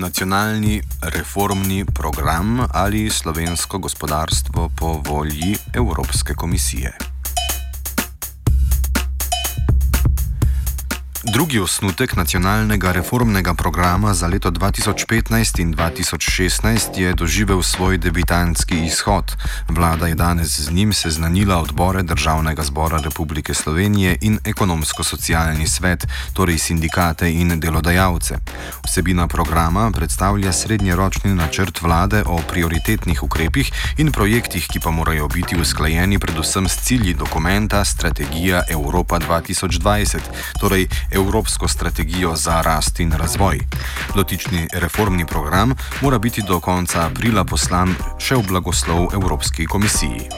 nacionalni reformni program ali slovensko gospodarstvo po volji Evropske komisije. Drugi osnutek nacionalnega reformnega programa za leto 2015 in 2016 je doživel svoj debitantski izhod. Vlada je danes z njim seznanila odbore Državnega zbora Republike Slovenije in ekonomsko-socialni svet, torej sindikate in delodajalce. Vsebina programa predstavlja srednjeročni načrt vlade o prioritetnih ukrepih in projektih, ki pa morajo biti usklajeni predvsem s cilji dokumenta Strategija Evropa 2020, torej Evropsko strategijo za rast in razvoj. Dotični reformni program mora biti do konca aprila poslan še v blagoslov Evropski komisiji.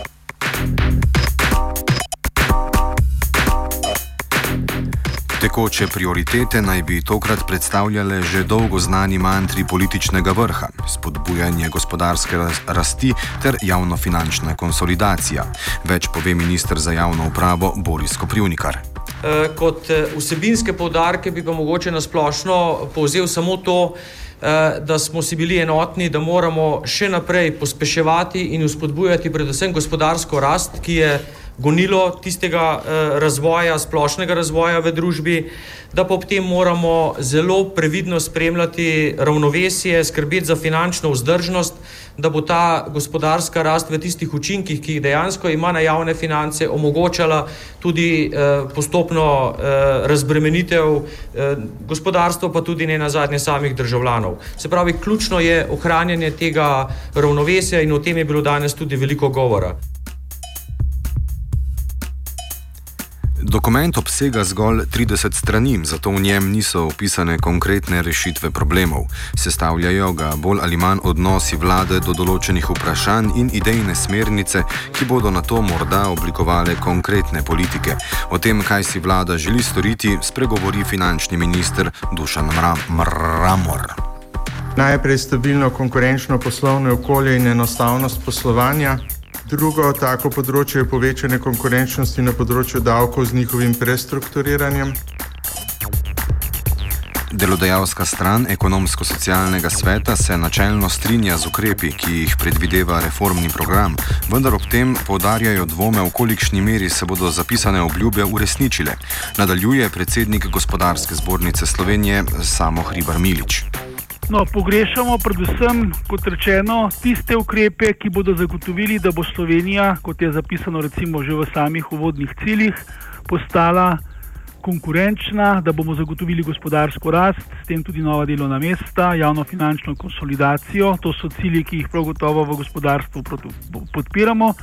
Tekoče prioritete naj bi tokrat predstavljale že dolgo znani mantri političnega vrha: spodbujanje gospodarske rasti ter javnofinančna konsolidacija. Več pove ministr za javno upravo Boris Koprivnikar. Eh, kot eh, vsebinske povdarke bi pa mogoče nasplošno povzel samo to, eh, da smo si bili enotni, da moramo še naprej pospeševati in uspodbujati predvsem gospodarsko rast, ki je gonilo tistega eh, razvoja, splošnega razvoja v družbi, da pa ob tem moramo zelo previdno spremljati ravnovesje, skrbeti za finančno vzdržnost, da bo ta gospodarska rast v tistih učinkih, ki jih dejansko ima na javne finance, omogočala tudi eh, postopno eh, razbremenitev gospodarstva, pa tudi ne na zadnje samih državljanov. Se pravi, ključno je ohranjanje tega ravnovesja in o tem je bilo danes tudi veliko govora. Dokument obsega zgolj 30 strani, zato v njem niso opisane konkretne rešitve problemov. Sestavljajo ga bolj ali manj odnosi vlade do določenih vprašanj in idejne smernice, ki bodo na to morda oblikovale konkretne politike. O tem, kaj si vlada želi storiti, spregovori finančni minister Dušan Mramor. Najprej stabilno konkurenčno poslovno okolje in enostavnost poslovanja. Drugo tako področje je povečanje konkurenčnosti na področju davkov z njihovim prestrukturiranjem. Delodajalska stran ekonomsko-socialnega sveta se načelno strinja z ukrepi, ki jih predvideva reformni program, vendar ob tem podarjajo dvome, v kolikšni meri se bodo zapisane obljube uresničile. Nadaljuje predsednik gospodarske zbornice Slovenije Samo Hribar Milič. No, pogrešamo predvsem, kot rečeno, tiste ukrepe, ki bodo zagotovili, da bo Slovenija, kot je zapisano recimo že v samih uvodnih ciljih, postala konkurenčna, da bomo zagotovili gospodarsko rast, s tem tudi nova delovna mesta, javno finančno konsolidacijo. To so cilji, ki jih prav gotovo v gospodarstvu podpiramo.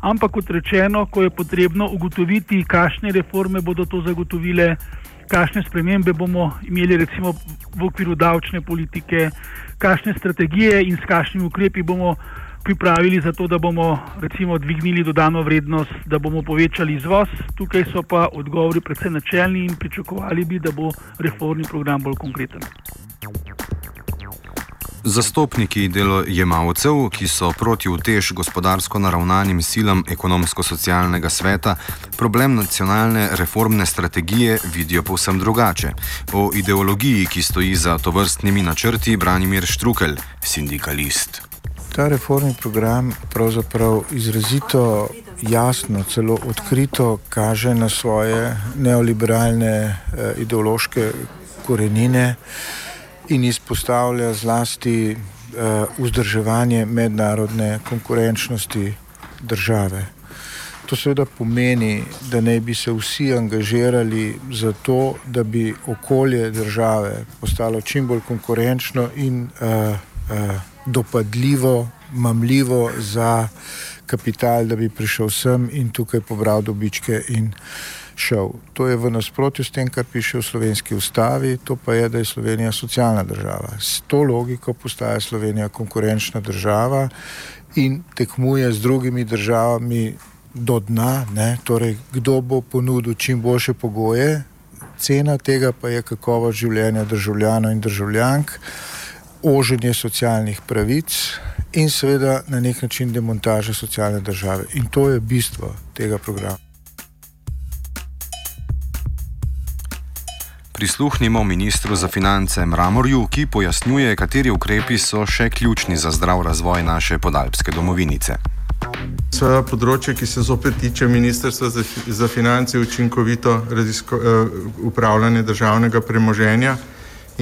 Ampak kot rečeno, ko je potrebno ugotoviti, kakšne reforme bodo to zagotovile, kakšne spremembe bomo imeli recimo v okviru davčne politike, kakšne strategije in s kakšnimi ukrepi bomo pripravili za to, da bomo recimo dvignili dodano vrednost, da bomo povečali izvoz. Tukaj so pa odgovori predvsem načelni in pričakovali bi, da bo reformni program bolj konkreten. Zastopniki delojemalcev, ki so proti utež gospodarsko naravnanim silam ekonomsko-socialnega sveta, problem nacionalne reformne strategije vidijo povsem drugače. O ideologiji, ki stoji za to vrstnimi načrti, Branimir Štrukelj, sindikalist. Ta reformni program pravzaprav izrazito jasno, celo odkrito kaže na svoje neoliberalne eh, ideološke korenine in izpostavlja zlasti uh, vzdrževanje mednarodne konkurenčnosti države. To seveda pomeni, da naj bi se vsi angažirali za to, da bi okolje države postalo čim bolj konkurenčno in uh, uh, dopadljivo, mamljivo za kapital, da bi prišel sem in tukaj pobral dobičke in uh, šel. To je v nasprotju s tem, kar piše v slovenski ustavi, to pa je, da je Slovenija socialna država. S to logiko postaja Slovenija konkurenčna država in tekmuje z drugimi državami do dna, ne? torej kdo bo ponudil čim boljše pogoje, cena tega pa je kakovost življenja državljanov in državljank, oženje socialnih pravic. In seveda na nek način demontaža socialne države. In to je bistvo tega programa. Prisluhnimo ministru za finance Mramorju, ki pojasnjuje, kateri ukrepi so še ključni za zdrav razvoj naše podalpske domovinice. Svoje področje, ki se zopet tiče Ministrstva za, za finance, učinkovito razizko, uh, upravljanje državnega premoženja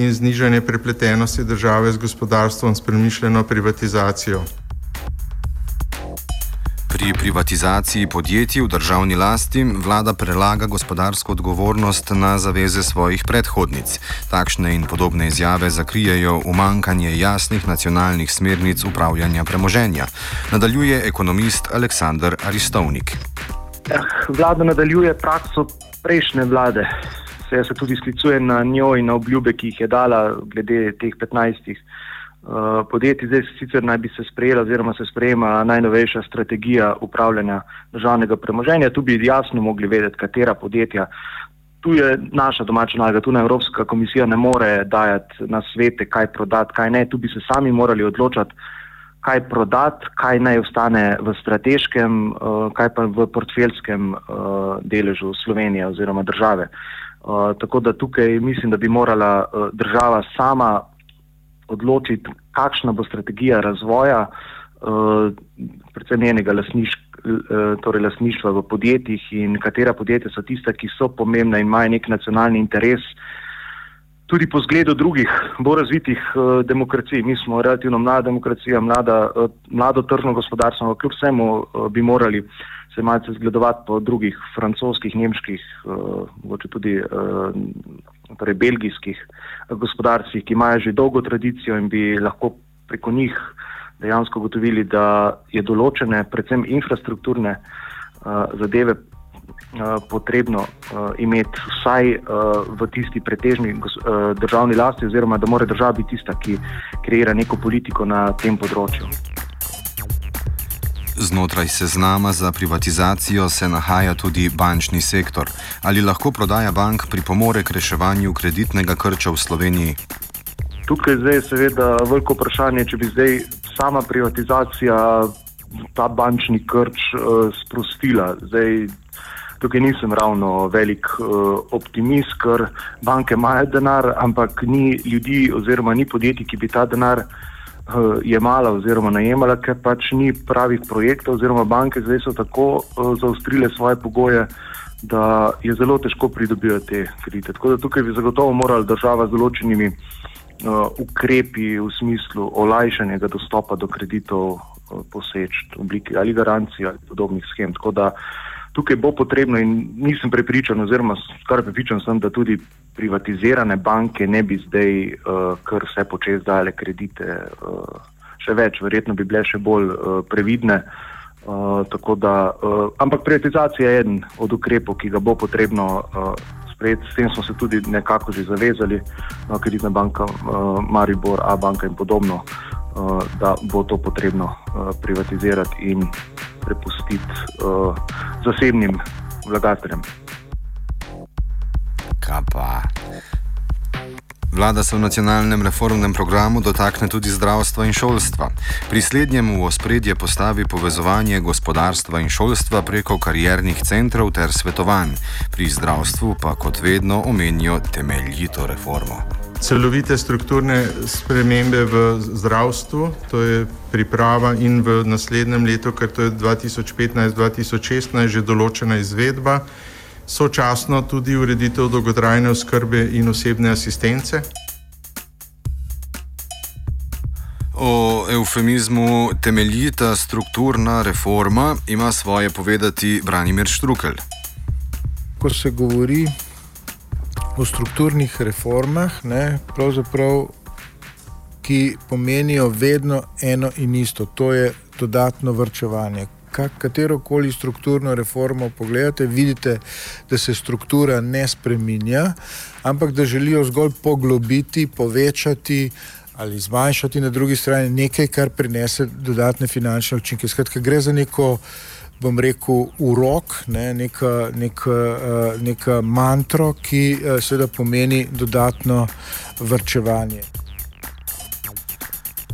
in znižanje prepletenosti države z gospodarstvom s premišljeno privatizacijo. Pri privatizaciji podjetij v državni lasti vlada prelaga gospodarsko odgovornost na zaveze svojih predhodnic. Takšne in podobne izjave zakrijejo umankanje jasnih nacionalnih smernic upravljanja premoženja, nadaljuje ekonomist Aleksandr Aristovnik. Eh, vlada nadaljuje prakso prejšnje vlade. Se, se tudi sklicuje na njo in na obljube, ki jih je dala glede teh 15 Eh, podjetij. Zdaj sicer naj bi se sprejela oziroma se sprejema najnovejša strategija upravljanja državnega premoženja. Tu bi jasno mogli vedeti, katera podjetja. Tu je naša domača naloga, tu na Evropska komisija ne more dajati na svete, kaj prodati, kaj ne. Tu bi se sami morali odločati, kaj prodati, kaj naj ostane v strateškem, uh, kaj pa v portfeljskem uh, deležu Slovenije oziroma države. Tako da tukaj mislim, da bi morala država sama odločiti, kakšna bo strategija razvoja, uh, predvsem njenega uh, torej lasništva v podjetjih in katera podjetja so tista, ki so pomembna in imajo nek nacionalni interes. Tudi po zgledu drugih, bolj razvitih uh, demokracij, mi smo relativno mlada demokracija, mlada, uh, mlado tržno gospodarstvo, ampak kljub vsemu uh, bi morali se malce zgledovati po drugih, francoskih, nemških, uh, tudi uh, torej belgijskih gospodarstvih, ki imajo že dolgo tradicijo in bi lahko preko njih dejansko gotovili, da je določene, predvsem infrastrukturne uh, zadeve uh, potrebno uh, imeti vsaj uh, v tisti pretežni uh, državni lasti oziroma da mora država biti tista, ki kreira neko politiko na tem področju. Znotraj seznama za privatizacijo se nahaja tudi bančni sektor. Ali lahko prodaja bank pripomore k reševanju kreditnega krča v Sloveniji? Tukaj je zdaj seveda veliko vprašanje, če bi zdaj sama privatizacija ta bančni krč uh, sprostila. Zdaj, tukaj nisem ravno velik uh, optimist, ker banke imajo denar, ampak ni ljudi oziroma ni podjetij, ki bi ta denar. Eh, jemala oziroma najemala, ker pač ni pravih projektov oziroma banke zdaj so tako uh, zaostrile svoje pogoje, da je zelo težko pridobiti te kredite. Tako da tukaj bi zagotovo morala država z določenimi uh, ukrepi v smislu olajšanja dostopa do kreditov uh, poseči v obliki ali garancij ali podobnih schem. Tako da tukaj bo potrebno in nisem prepričan oziroma skoraj prepričan sem, da tudi privatizirane banke ne bi zdaj uh, kar vse počez dale kredite, uh, še več, verjetno bi bile še bolj uh, previdne. Uh, da, uh, ampak privatizacija je eden od ukrepov, ki ga bo potrebno uh, sprejeti. S tem smo se tudi nekako že zavezali, uh, kreditna banka uh, Maribor, A banka in podobno, da bo to potrebno uh, privatizirati in prepustiti uh, zasebnim vlagateljem kaj pa. Vlada se v nacionalnem reformnem programu dotakne tudi zdravstva in šolstva. Pri slednjem v ospredje postavi povezovanje gospodarstva in šolstva preko kariernih centrov ter svetovanj, pri zdravstvu pa kot vedno omenijo temeljito reformo. Celovite strukturne spremembe v zdravstvu, to je priprava in v naslednjem letu, ker to je 2015-2016, že določena izvedba sočasno tudi ureditev dolgotrajne oskrbe in osebne asistence? O eufemizmu temeljita strukturna reforma ima svoje povedati Branimir Štrukel. Ko se govori o strukturnih reformah, ne, ki pomenijo vedno eno in isto, to je dodatno vrčevanje katero koli strukturno reformo pogledate, vidite, da se struktura ne spreminja, ampak da želijo zgolj poglobiti, povečati ali zmanjšati na drugi strani nekaj, kar prinese dodatne finančne učinke. Skratka, gre za neko. Bom rekel, urok, ne, neka, neka, uh, neka mantra, ki uh, seveda pomeni dodatno vrčevanje.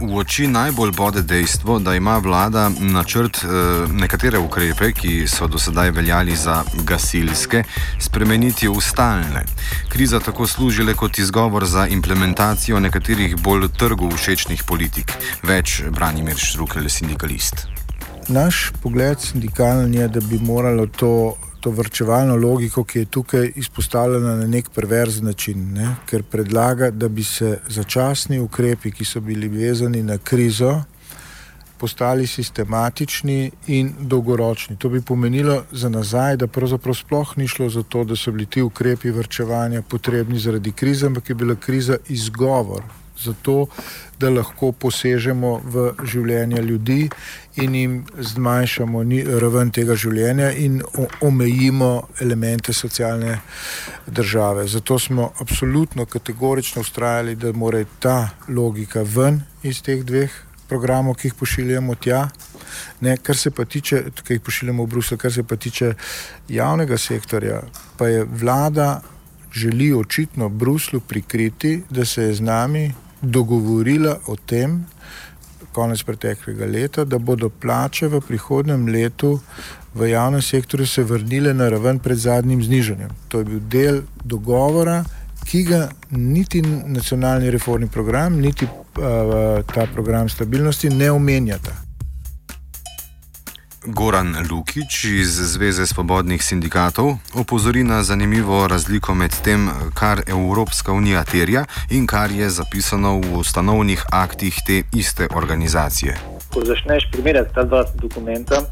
v oči najbolj bode dejstvo, da ima vlada načrt eh, nekatere ukrepe, ki so do sedaj veljali za gasilske, spremeniti v stalne. Kriza tako služi le kot izgovor za implementacijo nekaterih bolj trgu všečnih politik. Več brani Mir Šrukel, sindikalist. Naš pogled sindikalni je, da bi moralo to to vrčevalno logiko, ki je tukaj izpostavljena na nek perverzen način, ne? ker predlaga, da bi se začasni ukrepi, ki so bili vezani na krizo, postali sistematični in dolgoročni. To bi pomenilo za nazaj, da pravzaprav sploh ni šlo za to, da so bili ti ukrepi vrčevanja potrebni zaradi krize, ampak je bila kriza izgovor zato, da lahko posežemo v življenje ljudi in jim zmanjšamo raven tega življenja in omejimo elemente socialne države. Zato smo absolutno kategorično ustrajali, da mora ta logika ven iz teh dveh programov, ki jih pošiljamo tja. Ne, kar se pa tiče, ki jih pošiljamo v Bruselj, kar se pa tiče javnega sektorja, pa je vlada želi očitno Bruslu prikriti, da se je z nami dogovorila o tem, konec preteklega leta, da bodo plače v prihodnem letu v javnem sektorju se vrnile na raven pred zadnjim znižanjem. To je bil del dogovora, ki ga niti nacionalni reformni program, niti uh, ta program stabilnosti ne omenjata. Goran Lukič iz Zveze svobodnih sindikatov opozori na zanimivo razliko med tem, kar Evropska unija terja in kar je zapisano v ustanovnih aktih te iste organizacije. Ko začneš primerjati ta dva dokumenta,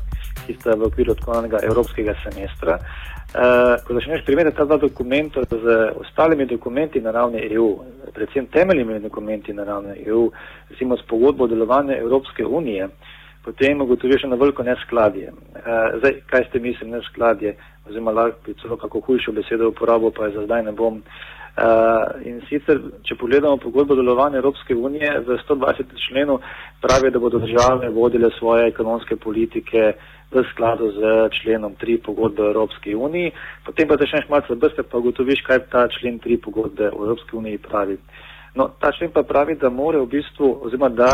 ki sta v okviru odkonanega evropskega semestra, uh, ko začneš primerjati ta dva dokumenta z ostalimi dokumenti na ravni EU, predvsem temeljnimi dokumenti na ravni EU, recimo s pogodbo o delovanju Evropske unije, potem ugotoviš na veliko neskladje. Uh, zdaj, kaj ste mislili neskladje, oziroma lahko bi celo kako hujšo besedo uporabil, pa je za zdaj ne bom. Uh, in sicer, če pogledamo pogodbo delovanja Evropske unije, v 120. členu pravi, da bodo države vodile svoje ekonomske politike v skladu z členom 3 pogodbe Evropske unije, potem pa začneš malce brste, pa ugotoviš, kaj ta člen 3 pogodbe Evropske unije pravi. No, ta člen pa pravi, da more v bistvu, oziroma da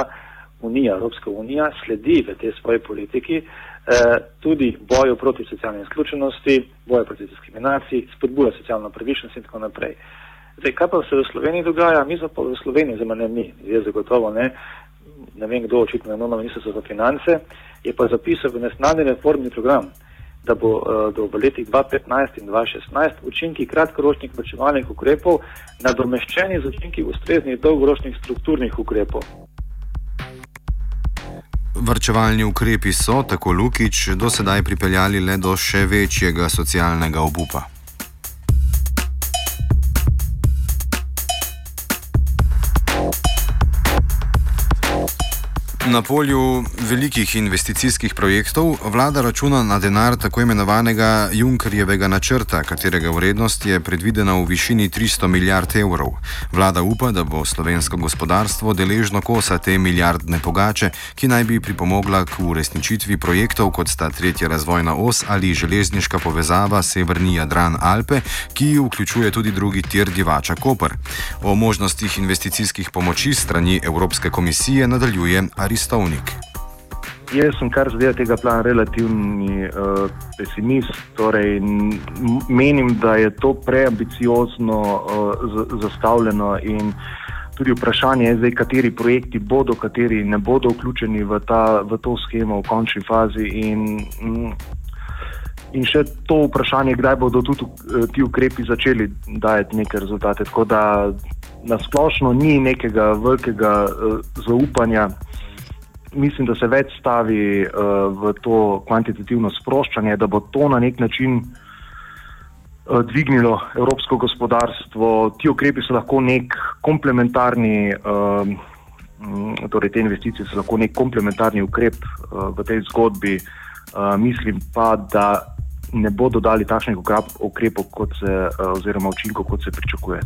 unija, Evropska unija sledi v tej svoji politiki eh, tudi boju proti socialni izključenosti, boju proti diskriminaciji, spodbuja socialno pravičnost in tako naprej. Zdaj, kaj pa se v Sloveniji dogaja? Mi smo pa v Sloveniji, oziroma ne mi, jaz zagotovo ne, ne vem kdo očitno na ministrstvu za finance, je pa zapisal v nacionalni reformni program, da bo uh, do letih 2015 in 2016 učinki kratkoročnih vrčevalnih ukrepov nadomeščeni z učinki ustreznih dolgoročnih strukturnih ukrepov. Vrčevalni ukrepi so, tako Lukič, do sedaj pripeljali le do še večjega socialnega obupa. Na polju velikih investicijskih projektov vlada računa na denar tako imenovanega Junkerjevega načrta, katerega vrednost je predvidena v višini 300 milijard evrov. Vlada upa, da bo slovensko gospodarstvo deležno kosa te milijardne pogače, ki naj bi pripomogla k uresničitvi projektov kot sta tretja razvojna os ali železniška povezava Severni Jadran Alpe, ki vključuje tudi drugi tir Divača Koper. O možnostih investicijskih pomoči strani Evropske komisije nadaljuje Aristoteles. Aristovnik. Jaz sem, kar zadeva tega plana, relativni uh, pesimist. Torej, menim, da je to preambiciozno uh, zastavljeno in tudi vprašanje je zdaj, kateri projekti bodo, kateri ne bodo vključeni v, ta, v to schemo v končni fazi. In, mm, in še to vprašanje, kdaj bodo tudi uh, ti ukrepi začeli dajati neke rezultate. Tako da nasplošno ni nekega velikega uh, zaupanja mislim, da se več stavi uh, v to kvantitativno sproščanje, da bo to na nek način uh, dvignilo evropsko gospodarstvo. Ti ukrepi so lahko nek komplementarni, uh, torej te investicije so lahko nek komplementarni ukrep uh, v tej zgodbi. Uh, mislim pa, da ne bodo dali takšnih ukrepov, kot se, uh, oziroma učinkov, kot se pričakuje.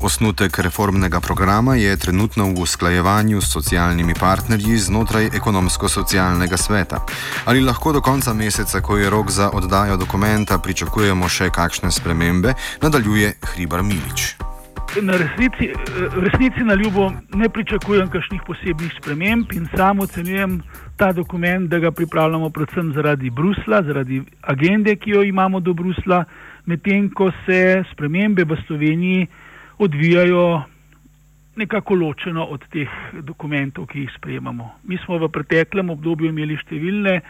Osnutek reformnega programa je trenutno v usklajevanju s socialnimi partnerji znotraj ekonomsko-socialnega sveta. Ali lahko do konca meseca, ko je rok za oddajo dokumenta, pričakujemo še kakšne spremembe, nadaljuje Hribar Milič. na resnici, resnici na ljubo ne pričakujem kakšnih posebnih sprememb in sam ocenjujem ta dokument, da ga pripravljamo predvsem zaradi Brusla, zaradi agende, ki jo imamo do Brusla, medtem ko se spremembe v Sloveniji odvijajo nekako ločeno od teh dokumentov, ki jih sprejemamo. Mi smo v preteklem obdobju imeli številne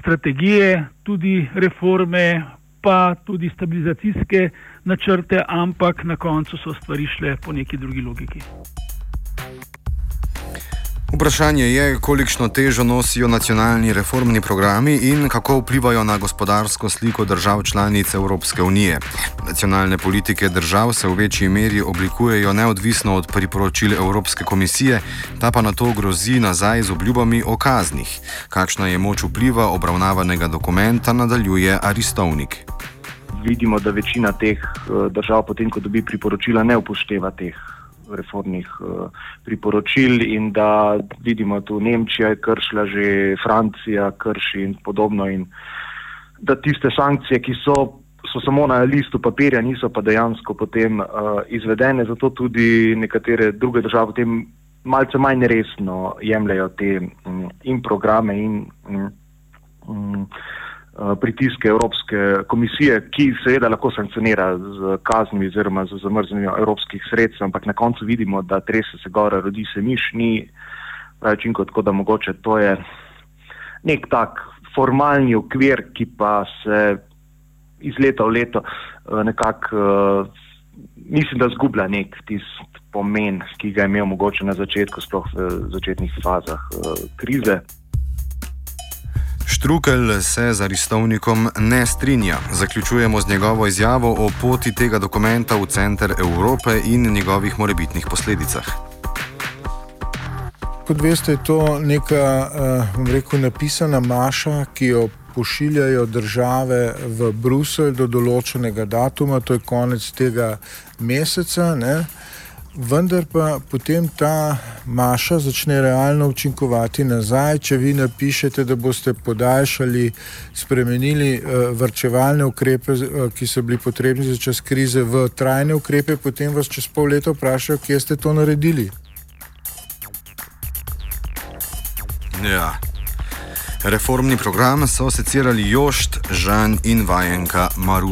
strategije, tudi reforme, pa tudi stabilizacijske načrte, ampak na koncu so stvari šle po neki drugi logiki. Vprašanje je, kolikšno težo nosijo nacionalni reformni programi in kako vplivajo na gospodarsko sliko držav članic Evropske unije. Nacionalne politike držav se v večji meri oblikujejo neodvisno od priporočil Evropske komisije, ta pa na to grozi nazaj z obljubami o kaznih. Kakšna je moč vpliva obravnavanega dokumenta, nadaljuje Aristovnik. Vidimo, da večina teh eh, držav, potem ko dobi priporočila, ne upošteva teh reformnih uh, priporočil in da vidimo tu Nemčija je kršila, že Francija krši in podobno in da tiste sankcije, ki so, so samo na listu papirja, niso pa dejansko potem uh, izvedene, zato tudi nekatere druge države potem malce manj resno jemljajo te um, in programe in um, um, Eh, pritiske Evropske komisije, ki seveda lahko sankcionira z kaznimi oziroma z zamrznjenjem evropskih sredstev, ampak na koncu vidimo, da trese se gore, rodi se miš, ni učinko, tako da mogoče to je nek tak formalni okvir, ki pa se iz leta v leto eh, nekako, eh, mislim, da zgublja nek tist pomen, ki ga je imel mogoče na začetku, sploh v začetnih fazah krize. Štrukel se z Aristovnikom ne strinja. Zaključujemo z njegovo izjavo o poti tega dokumenta v center Evrope in njegovih morebitnih posledicah. Kot veste, je to neka, uh, rekel, napisana maša, ki jo pošiljajo države v Bruselj do določenega datuma, to je konec tega meseca. Ne? Vendar pa potem ta maša začne realno učinkovati nazaj. Če vi napišete, da boste podaljšali, spremenili uh, vrčevalne ukrepe, uh, ki so bili potrebni za čas krize, v trajne ukrepe, potem vas čez pol leta vprašajo, kje ste to naredili. Ja. Reformni program so secirali Jošt, Žan in vajenka Maruš.